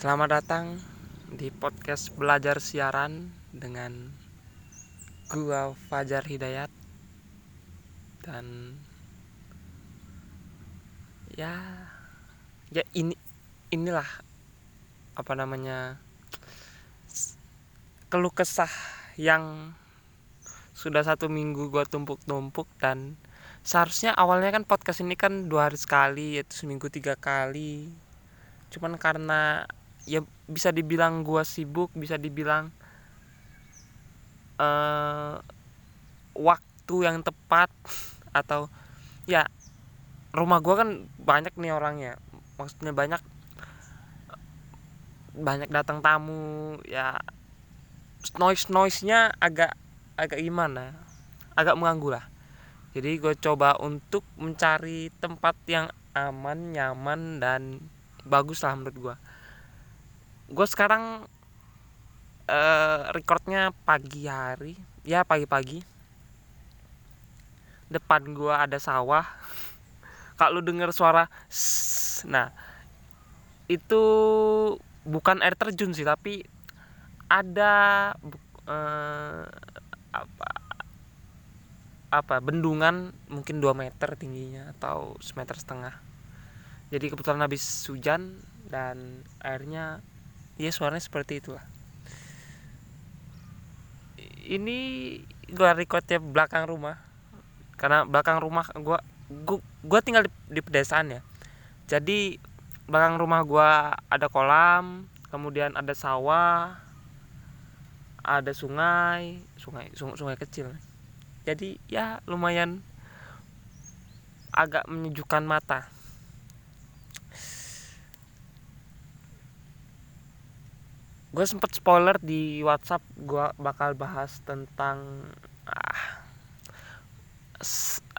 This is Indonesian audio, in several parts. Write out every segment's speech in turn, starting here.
Selamat datang di podcast belajar siaran dengan gua Fajar Hidayat. Dan ya ya ini inilah apa namanya keluh kesah yang sudah satu minggu gua tumpuk-tumpuk dan seharusnya awalnya kan podcast ini kan dua hari sekali yaitu seminggu tiga kali. Cuman karena ya bisa dibilang gua sibuk bisa dibilang uh, waktu yang tepat atau ya rumah gua kan banyak nih orangnya. Maksudnya banyak banyak datang tamu ya noise noise nya agak agak gimana agak mengganggu lah. Jadi gue coba untuk mencari tempat yang aman nyaman dan bagus lah menurut gue gue sekarang uh, recordnya pagi hari. Ya pagi-pagi. Depan gue ada sawah. Kalau denger suara nah itu bukan air terjun sih tapi ada uh, apa apa bendungan mungkin 2 meter tingginya atau semeter setengah. Jadi kebetulan habis hujan dan airnya ya suaranya seperti itulah. Ini gua recordnya belakang rumah. Karena belakang rumah gua gua, gua tinggal di, di pedesaan ya. Jadi belakang rumah gua ada kolam kemudian ada sawah ada sungai sungai sungai, sungai kecil. Jadi ya lumayan agak menyejukkan mata gue sempet spoiler di WhatsApp gue bakal bahas tentang ah,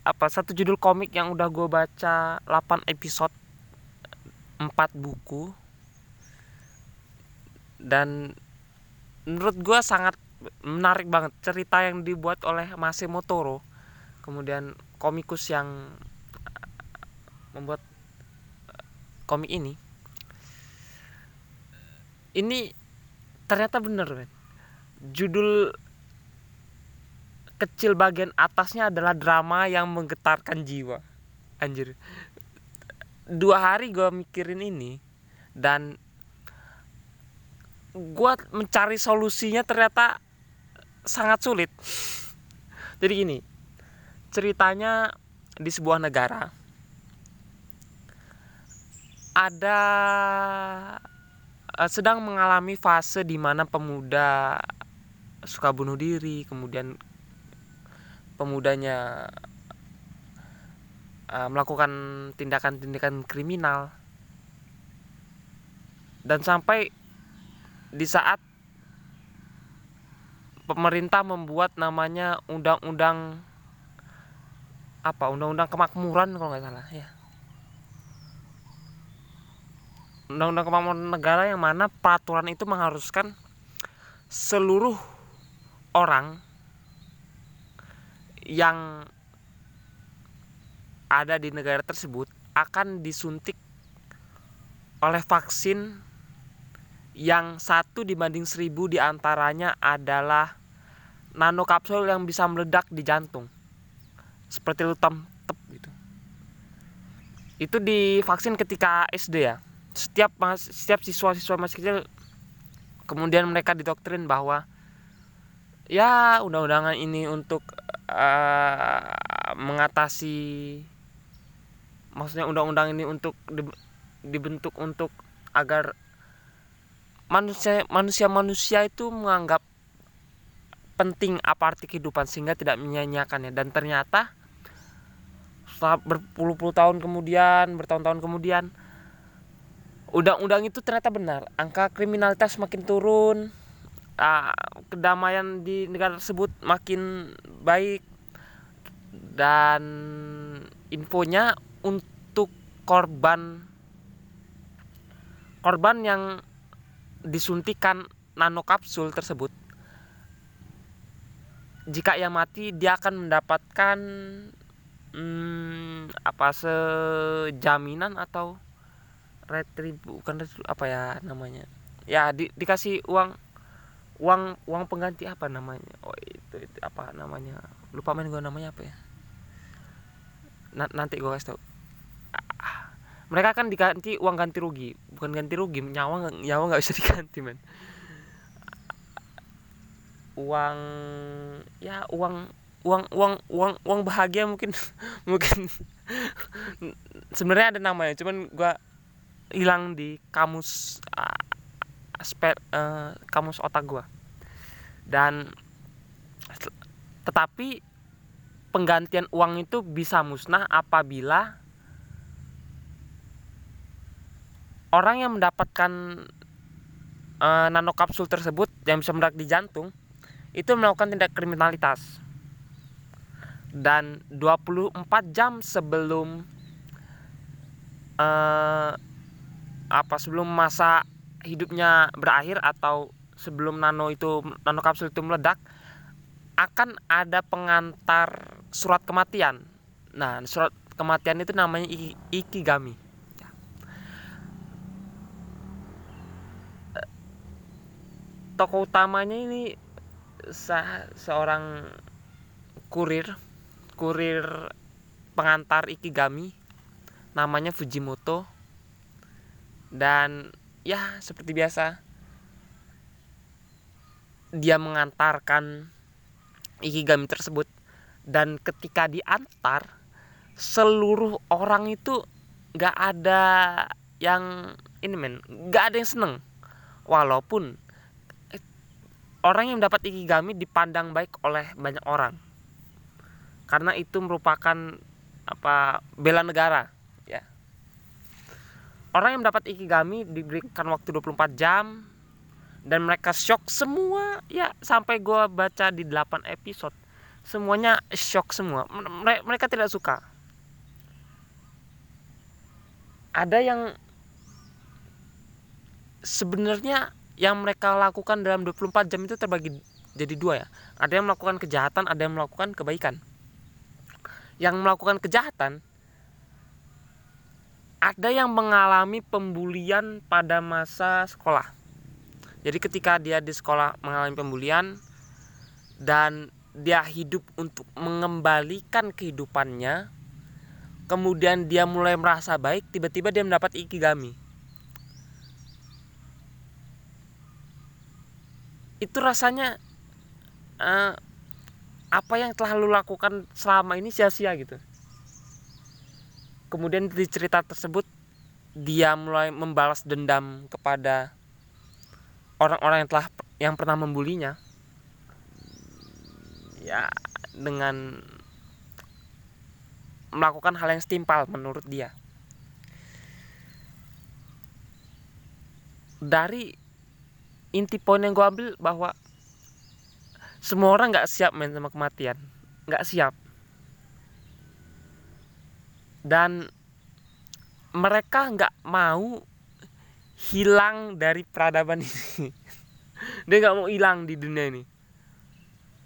apa satu judul komik yang udah gue baca 8 episode 4 buku. Dan menurut gue sangat menarik banget cerita yang dibuat oleh Massimo Toro kemudian komikus yang membuat komik ini. Ini ternyata bener men. Judul kecil bagian atasnya adalah drama yang menggetarkan jiwa. Anjir. Dua hari gue mikirin ini dan gue mencari solusinya ternyata sangat sulit. Jadi gini ceritanya di sebuah negara. Ada sedang mengalami fase di mana pemuda suka bunuh diri, kemudian pemudanya uh, melakukan tindakan-tindakan kriminal. Dan sampai di saat pemerintah membuat namanya undang-undang apa? Undang-undang kemakmuran kalau nggak salah ya undang-undang kemakmuran negara yang mana peraturan itu mengharuskan seluruh orang yang ada di negara tersebut akan disuntik oleh vaksin yang satu dibanding seribu di antaranya adalah nano kapsul yang bisa meledak di jantung. Seperti lutam tep gitu. Itu divaksin ketika SD ya setiap setiap siswa-siswa masih kecil kemudian mereka didoktrin bahwa ya undang-undangan ini untuk uh, mengatasi maksudnya undang-undang ini untuk di, dibentuk untuk agar manusia manusia manusia itu menganggap penting apa arti kehidupan sehingga tidak menyanyiakannya dan ternyata setelah berpuluh-puluh tahun kemudian bertahun-tahun kemudian undang-undang itu ternyata benar. Angka kriminalitas makin turun uh, kedamaian di negara tersebut makin baik. Dan infonya untuk korban korban yang disuntikan nanokapsul tersebut. Jika ia mati dia akan mendapatkan hmm, apa sejaminan atau retribu bukan retribu, apa ya namanya? Ya di, dikasih uang uang uang pengganti apa namanya? Oh itu, itu apa namanya? Lupa main gue namanya apa ya? Nanti gue kasih tau. Mereka kan diganti uang ganti rugi. Bukan ganti rugi nyawa nyawa nggak bisa diganti men. Uang ya uang uang uang uang uang bahagia mungkin mungkin. Sebenarnya ada namanya cuman gue hilang di kamus uh, uh, kamus otak gue dan tetapi penggantian uang itu bisa musnah apabila orang yang mendapatkan uh, nanokapsul tersebut yang bisa meledak di jantung itu melakukan tindak kriminalitas. Dan 24 jam sebelum uh, apa sebelum masa hidupnya berakhir atau sebelum nano itu nano kapsul itu meledak akan ada pengantar surat kematian. Nah, surat kematian itu namanya ikigami. Ya. Tokoh utamanya ini se seorang kurir, kurir pengantar ikigami, namanya Fujimoto. Dan ya seperti biasa, dia mengantarkan ikigami tersebut. Dan ketika diantar seluruh orang itu nggak ada yang ini men nggak ada yang seneng. Walaupun orang yang dapat ikigami dipandang baik oleh banyak orang. Karena itu merupakan apa bela negara orang yang mendapat ikigami diberikan waktu 24 jam. Dan mereka shock semua. Ya sampai gue baca di 8 episode. Semuanya shock semua. Mereka tidak suka. Ada yang sebenarnya yang mereka lakukan dalam 24 jam itu terbagi jadi dua ya. Ada yang melakukan kejahatan ada yang melakukan kebaikan. Yang melakukan kejahatan ada yang mengalami pembulian pada masa sekolah jadi ketika dia di sekolah mengalami pembulian dan dia hidup untuk mengembalikan kehidupannya, kemudian dia mulai merasa baik, tiba-tiba dia mendapat ikigami. Itu rasanya uh, apa yang telah lu lakukan selama ini sia-sia gitu. Kemudian di cerita tersebut dia mulai membalas dendam kepada orang-orang yang telah yang pernah membulinya. Ya dengan melakukan hal yang setimpal menurut dia. Dari inti poin yang gue ambil bahwa semua orang nggak siap main sama kematian. Nggak siap dan mereka nggak mau hilang dari peradaban ini. Dia nggak mau hilang di dunia ini.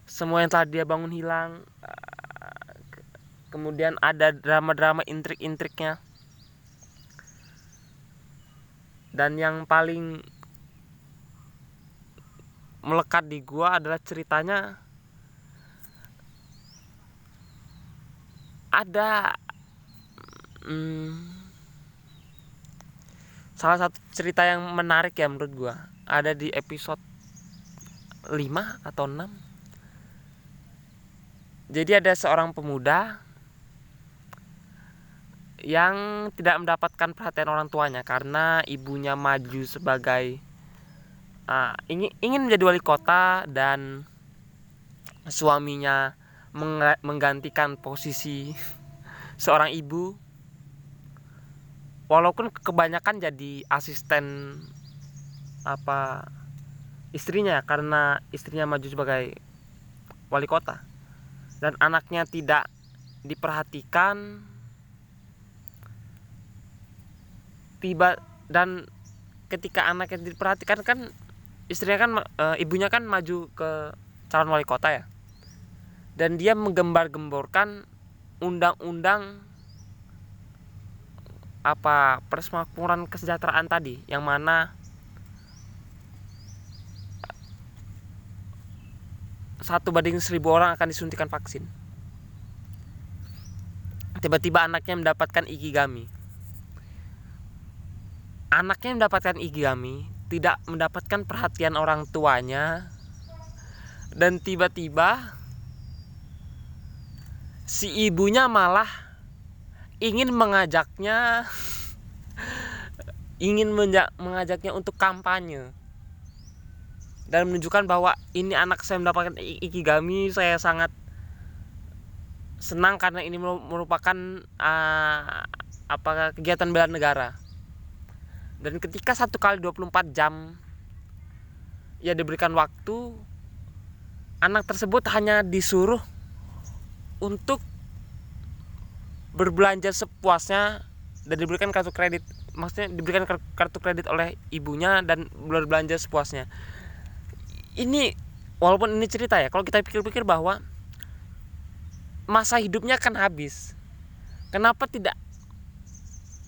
Semua yang telah dia bangun hilang kemudian ada drama-drama intrik-intriknya. Dan yang paling melekat di gua adalah ceritanya ada hmm, salah satu cerita yang menarik ya menurut gua. Ada di episode 5 atau 6 jadi ada seorang pemuda yang tidak mendapatkan perhatian orang tuanya karena ibunya maju sebagai uh, ingin ingin menjadi wali kota dan suaminya menggantikan posisi seorang ibu walaupun kebanyakan jadi asisten apa istrinya karena istrinya maju sebagai wali kota. Dan anaknya tidak diperhatikan tiba dan ketika anaknya diperhatikan kan istrinya kan e, ibunya kan maju ke calon wali kota ya. Dan dia menggembar-gemborkan undang-undang apa persemakmuran kesejahteraan tadi yang mana satu banding seribu orang akan disuntikan vaksin. Tiba-tiba anaknya mendapatkan ikigami. Anaknya mendapatkan ikigami tidak mendapatkan perhatian orang tuanya dan tiba-tiba si ibunya malah ingin mengajaknya ingin mengajaknya untuk kampanye. Dan menunjukkan bahwa ini anak saya mendapatkan ikigami saya sangat senang karena ini merupakan uh, apa kegiatan bela negara. Dan ketika satu kali 24 jam ya diberikan waktu anak tersebut hanya disuruh untuk berbelanja sepuasnya dan diberikan kartu kredit. Maksudnya diberikan kartu kredit oleh ibunya dan berbelanja sepuasnya. Ini walaupun ini cerita ya kalau kita pikir-pikir bahwa masa hidupnya akan habis. Kenapa tidak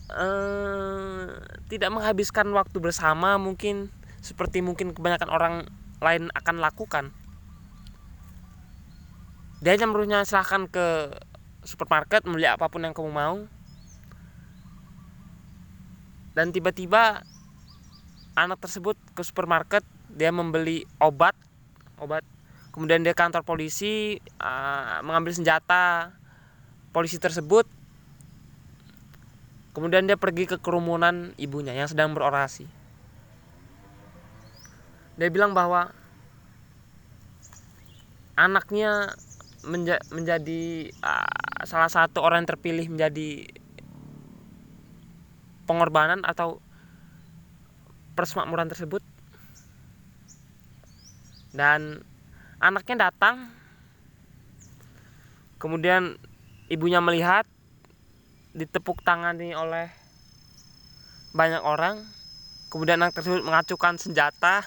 eh, tidak menghabiskan waktu bersama mungkin seperti mungkin kebanyakan orang lain akan lakukan? Dia hanya meruhnya silahkan ke supermarket membeli apa pun yang kamu mau. Dan tiba-tiba anak tersebut ke supermarket dia membeli obat obat. Kemudian dia kantor polisi uh, mengambil senjata polisi tersebut. Kemudian dia pergi ke kerumunan ibunya yang sedang berorasi. Dia bilang bahwa anaknya menja menjadi uh, salah satu orang yang terpilih menjadi pengorbanan atau persemakmuran tersebut. Dan anaknya datang. Kemudian ibunya melihat ditepuk tangani oleh banyak orang. Kemudian anak tersebut mengacukan senjata.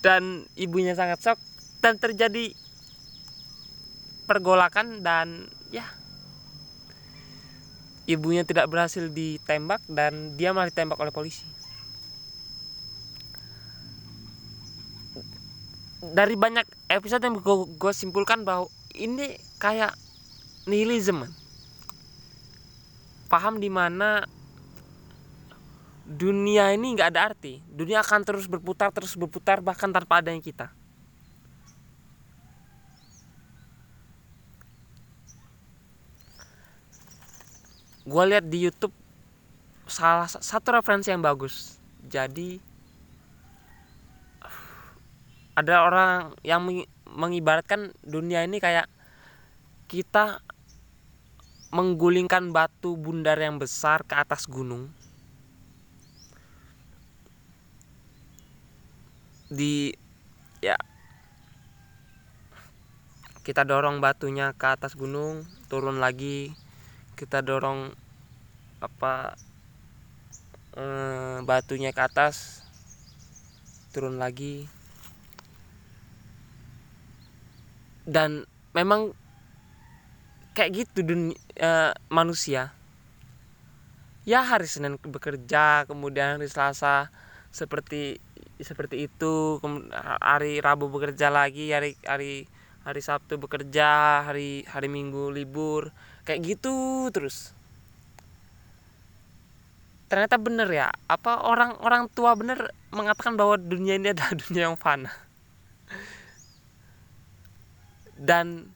Dan ibunya sangat shock dan terjadi pergolakan dan ya ibunya tidak berhasil ditembak dan dia malah ditembak oleh polisi. Dari banyak episode yang gue, simpulkan bahwa ini kayak nihilisme. Paham di mana dunia ini nggak ada arti. Dunia akan terus berputar terus berputar bahkan tanpa adanya kita gue lihat di YouTube salah satu referensi yang bagus. Jadi ada orang yang mengibaratkan dunia ini kayak kita menggulingkan batu bundar yang besar ke atas gunung. Di ya kita dorong batunya ke atas gunung turun lagi kita dorong apa eh, batunya ke atas turun lagi. Dan memang kayak gitu dunia, eh, manusia. Ya hari Senin bekerja kemudian hari Selasa seperti seperti itu hari Rabu bekerja lagi hari hari hari Sabtu bekerja hari hari Minggu libur kayak gitu terus. Ternyata bener ya apa orang orang tua bener mengatakan bahwa dunia ini adalah dunia yang fana. Dan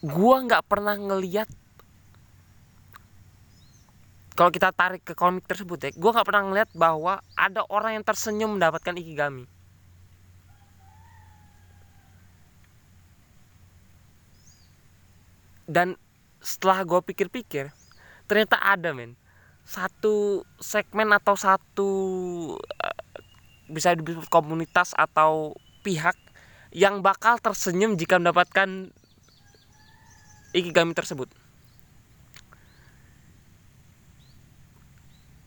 gua nggak pernah ngeliat kalau kita tarik ke komik tersebut ya gua nggak pernah ngeliat bahwa ada orang yang tersenyum mendapatkan ikigami dan setelah gue pikir-pikir ternyata ada men. Satu segmen atau satu uh, bisa disebut komunitas atau pihak yang bakal tersenyum jika mendapatkan ikigami tersebut.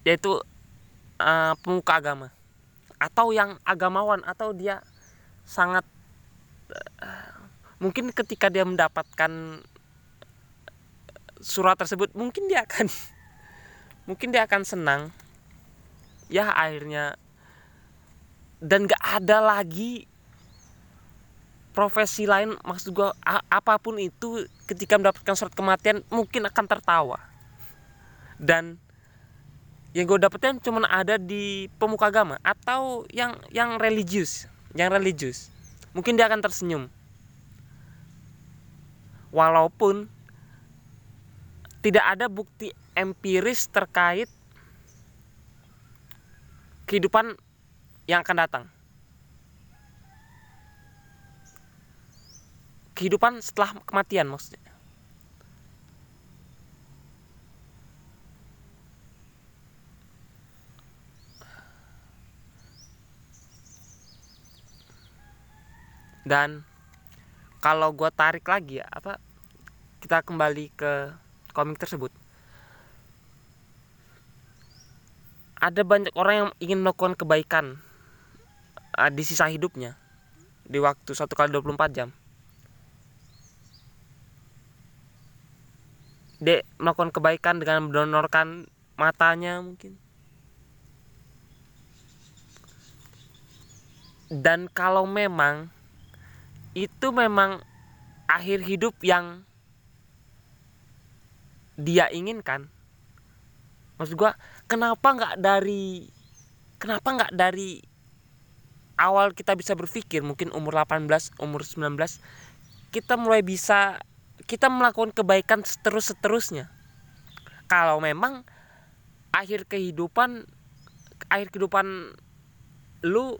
Yaitu uh, pemuka agama. Atau yang agamawan atau dia sangat uh, mungkin ketika dia mendapatkan surat tersebut mungkin dia akan mungkin dia akan senang. Ya akhirnya. Dan gak ada lagi profesi lain maksud gue apa pun itu ketika mendapatkan surat kematian mungkin akan tertawa. Dan yang gue dapetin cuma ada di pemuka agama atau yang yang religius yang religius. Mungkin dia akan tersenyum. Walaupun tidak ada bukti empiris terkait kehidupan yang akan datang. Kehidupan setelah kematian maksudnya. Dan kalau gue tarik lagi ya apa kita kembali ke komik tersebut. Ada banyak orang yang ingin melakukan kebaikan uh, di sisa hidupnya di waktu satu kali 24 jam. Dek melakukan kebaikan dengan mendonorkan matanya mungkin. Dan kalau memang itu memang akhir hidup yang dia inginkan maksud gua kenapa nggak dari kenapa nggak dari awal kita bisa berpikir mungkin umur 18 umur 19 kita mulai bisa kita melakukan kebaikan seterus seterusnya kalau memang akhir kehidupan akhir kehidupan lu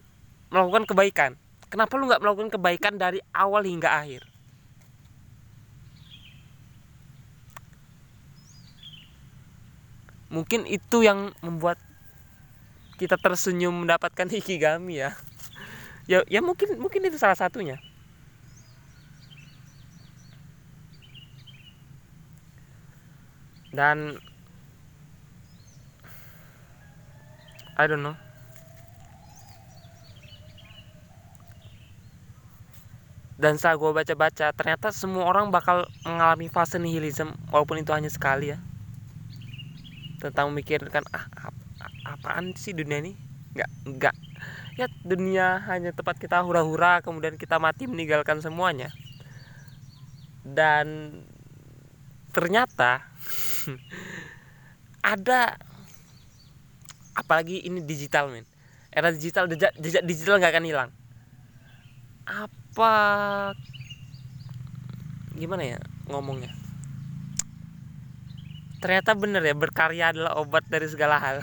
melakukan kebaikan Kenapa lu nggak melakukan kebaikan dari awal hingga akhir? Mungkin itu yang membuat kita tersenyum mendapatkan hikigami ya. Ya, ya mungkin mungkin itu salah satunya. Dan I don't know. dan saat gue baca-baca ternyata semua orang bakal mengalami fase nihilisme walaupun itu hanya sekali ya tentang memikirkan ah ap, apaan sih dunia ini? Nggak nggak. Ya dunia hanya tempat kita hura-hura kemudian kita mati meninggalkan semuanya. Dan ternyata ada apalagi ini digital men. Era digital jejak, jejak digital nggak akan hilang. Apa gimana ya ngomongnya ternyata bener ya berkarya adalah obat dari segala hal.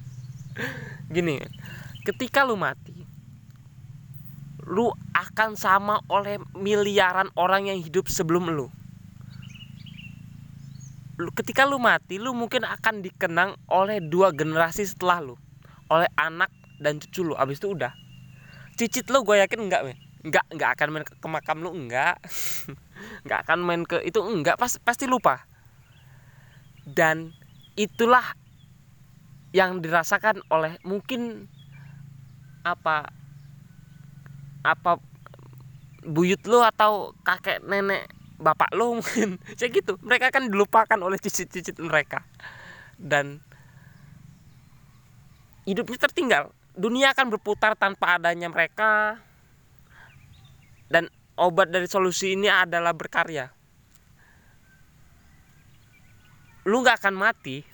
Gini ketika lu mati lu akan sama oleh miliaran orang yang hidup sebelum lu. Ketika lu mati lu mungkin akan dikenang oleh dua generasi setelah lu. Oleh anak dan cucu lu abis itu udah. Cicit lu gue yakin enggak men. Nggak nggak akan main ke, makam lu enggak. Nggak akan main ke itu enggak pas, pasti lupa dan itulah yang dirasakan oleh mungkin apa apa buyut lu atau kakek nenek bapak lu mungkin. Kayak gitu. Mereka akan dilupakan oleh cicit-cicit mereka. Dan hidupnya tertinggal. Dunia akan berputar tanpa adanya mereka. Dan obat dari solusi ini adalah berkarya lu nggak akan mati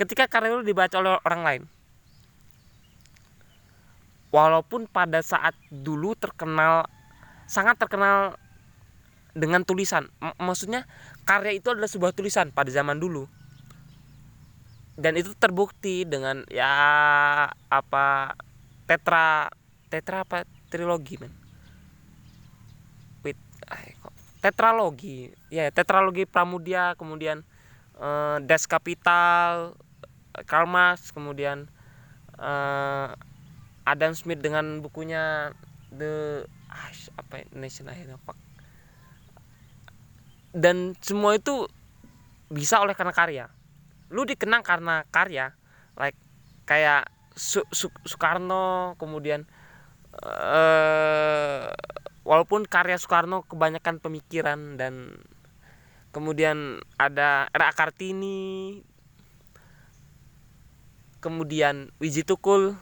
ketika karya lu dibaca oleh orang lain. Walaupun pada saat dulu terkenal sangat terkenal dengan tulisan. M maksudnya karya itu adalah sebuah tulisan pada zaman dulu. Dan itu terbukti dengan ya apa tetra tetra apa? Trilogi men. Tetralogi. Ya tetralogi Pramudia kemudian uh, Das Kapital Karl Marx kemudian uh, Adam Smith dengan bukunya The ah, apa ya, Nation apa dan semua itu bisa oleh karena karya. Lu dikenang karena karya like kayak Su Su Soekarno kemudian uh, walaupun karya Soekarno kebanyakan pemikiran dan kemudian ada R.A. Kartini kemudian Wiji Tukul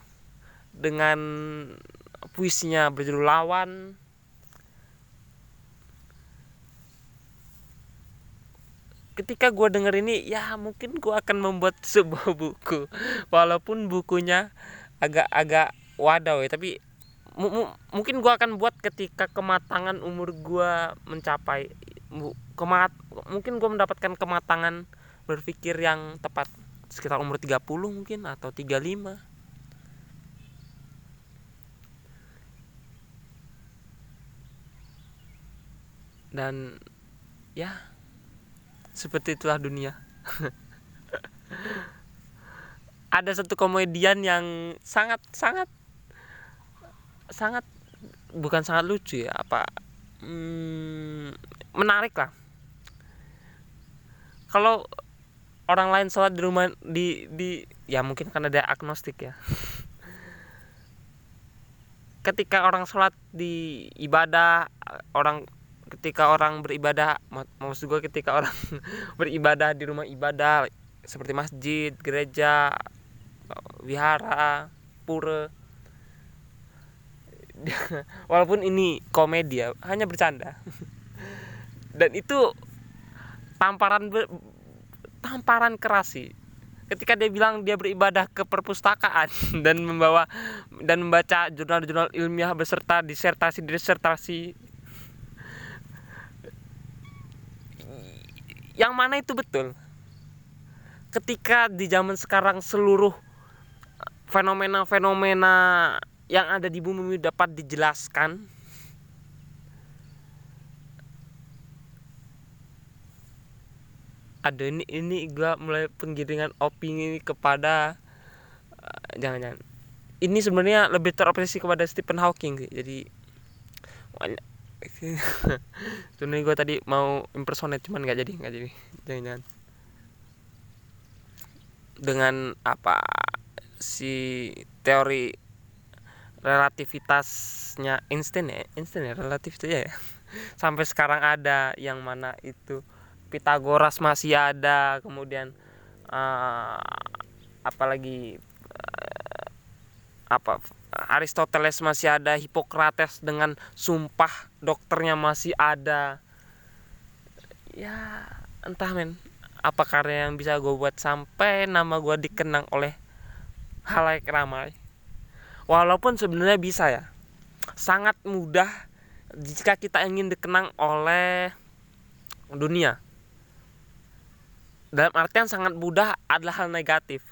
dengan puisinya berjudul Lawan ketika gue denger ini ya mungkin gue akan membuat sebuah buku walaupun bukunya agak-agak wadaw ya tapi mungkin gue akan buat ketika kematangan umur gue mencapai kemat mungkin gue mendapatkan kematangan berpikir yang tepat. Sekitar umur 30 mungkin atau 35 dan ya seperti itulah dunia. Ada satu komedian yang sangat sangat sangat bukan sangat lucu ya apa hmm, menarik lah. Kalau orang lain sholat di rumah di di ya mungkin karena dia agnostik ya. Ketika orang sholat di ibadah orang ketika orang beribadah maksud gue ketika orang beribadah di rumah ibadah seperti masjid gereja wihara pura. Walaupun ini komedi ya hanya bercanda dan itu tamparan tamparan keras sih. Ketika dia bilang dia beribadah ke perpustakaan dan membawa dan membaca jurnal-jurnal ilmiah beserta disertasi disertasi. Yang mana itu betul? Ketika di zaman sekarang seluruh fenomena-fenomena yang ada di bumi dapat dijelaskan ada ini ini gue mulai penggiringan opini kepada uh, jangan-jangan. Ini sebenarnya lebih terobsesi kepada Stephen Hawking sih jadi sebenarnya gue tadi mau impersonate cuman nggak jadi nggak jadi jangan-jangan. Dengan apa si teori relativitasnya Einstein ya? Einstein ya relatif itu ya? Sampai sekarang ada yang mana itu Pitagoras masih ada kemudian uh, apalagi uh, apa Aristoteles masih ada Hippocrates dengan sumpah dokternya masih ada. Ya entah men apa karya yang bisa gue buat sampai nama gue dikenang oleh halayak ramai. Walaupun sebenarnya bisa ya sangat mudah jika kita ingin dikenang oleh dunia dalam artian sangat mudah adalah hal negatif.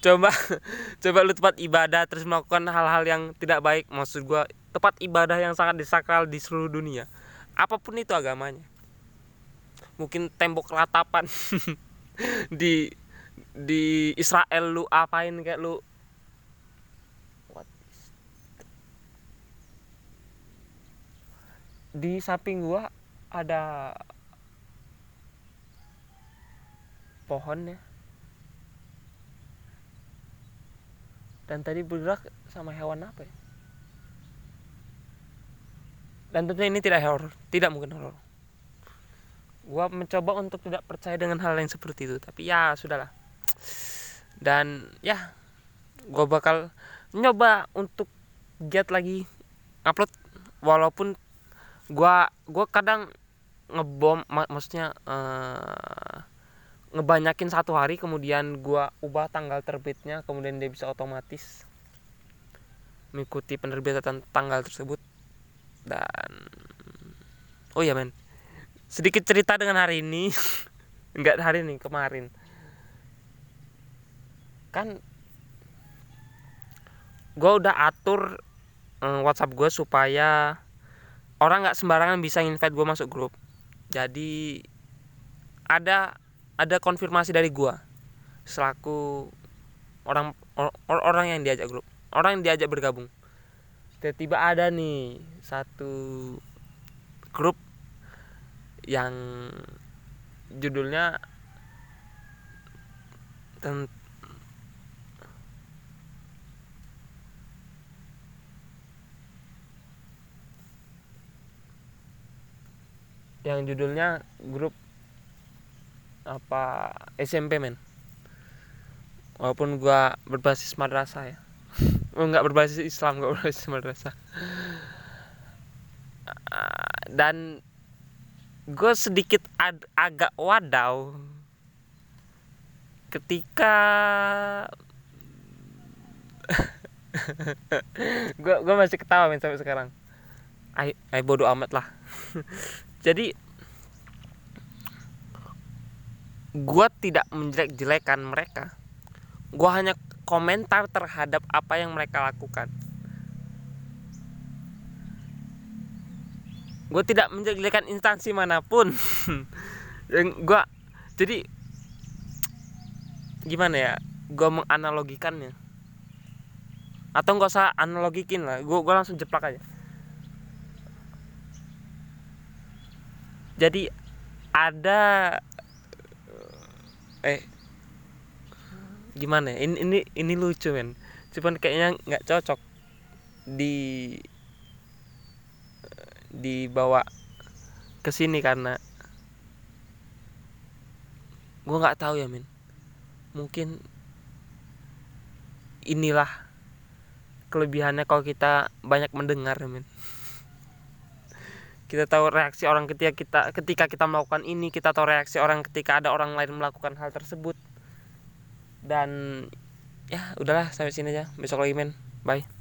Coba coba lu tempat ibadah terus melakukan hal-hal yang tidak baik. Maksud gua tempat ibadah yang sangat disakral di seluruh dunia. Apa pun itu agamanya. Mungkin tembok ratapan di di Israel lu apain kayak lu. Di samping gua ada pohon ya dan tadi bergerak sama hewan apa ya? Dan tentunya ini tidak horor tidak mungkin horor. Gua mencoba untuk tidak percaya dengan hal yang seperti itu tapi ya sudahlah. Dan ya gua bakal nyoba untuk get lagi upload walaupun gua gua kadang ngebom mak maksudnya uh, ngebanyakin satu hari kemudian gua ubah tanggal terbitnya kemudian dia bisa otomatis mengikuti penerbitan tanggal tersebut. Dan oh ya men. Sedikit cerita dengan hari ini. Enggak hari ini kemarin. Kan gue udah atur um, WhatsApp gue supaya orang nggak sembarangan bisa invite gue masuk grup. Jadi ada ada konfirmasi dari gua. Selaku orang or, orang yang diajak grup. Orang yang diajak bergabung. Tiba-tiba ada nih satu grup yang judulnya tentang yang judulnya grup apa SMP men. Walaupun gua berbasis madrasah ya. Oh, nggak berbasis Islam nggak berbasis madrasah. Dan gue sedikit ag agak wadaw ketika gue gue masih ketawa men sampai sekarang. Ay ay bodoh amat lah. Jadi gue tidak menjelek-jelekan mereka. Gue hanya komentar terhadap apa yang mereka lakukan. Gue tidak menjelek-jelekan instansi mana pun. Yang gue jadi gimana ya? Gue menganalogikannya. Atau nggak usah analogikin lah. Gue gue langsung jeplak aja. Jadi ada eh gimana ya? Ini ini ini lucu men. Cuman kayaknya nggak cocok di dibawa ke sini karena gue nggak tahu ya men. Mungkin inilah kelebihannya kalau kita banyak mendengar ya men kita tahu reaksi orang ketika kita ketika kita melakukan ini kita tahu reaksi orang ketika ada orang lain melakukan hal tersebut. Dan ya udahlah sampai sini aja. Besok lagi men. Bye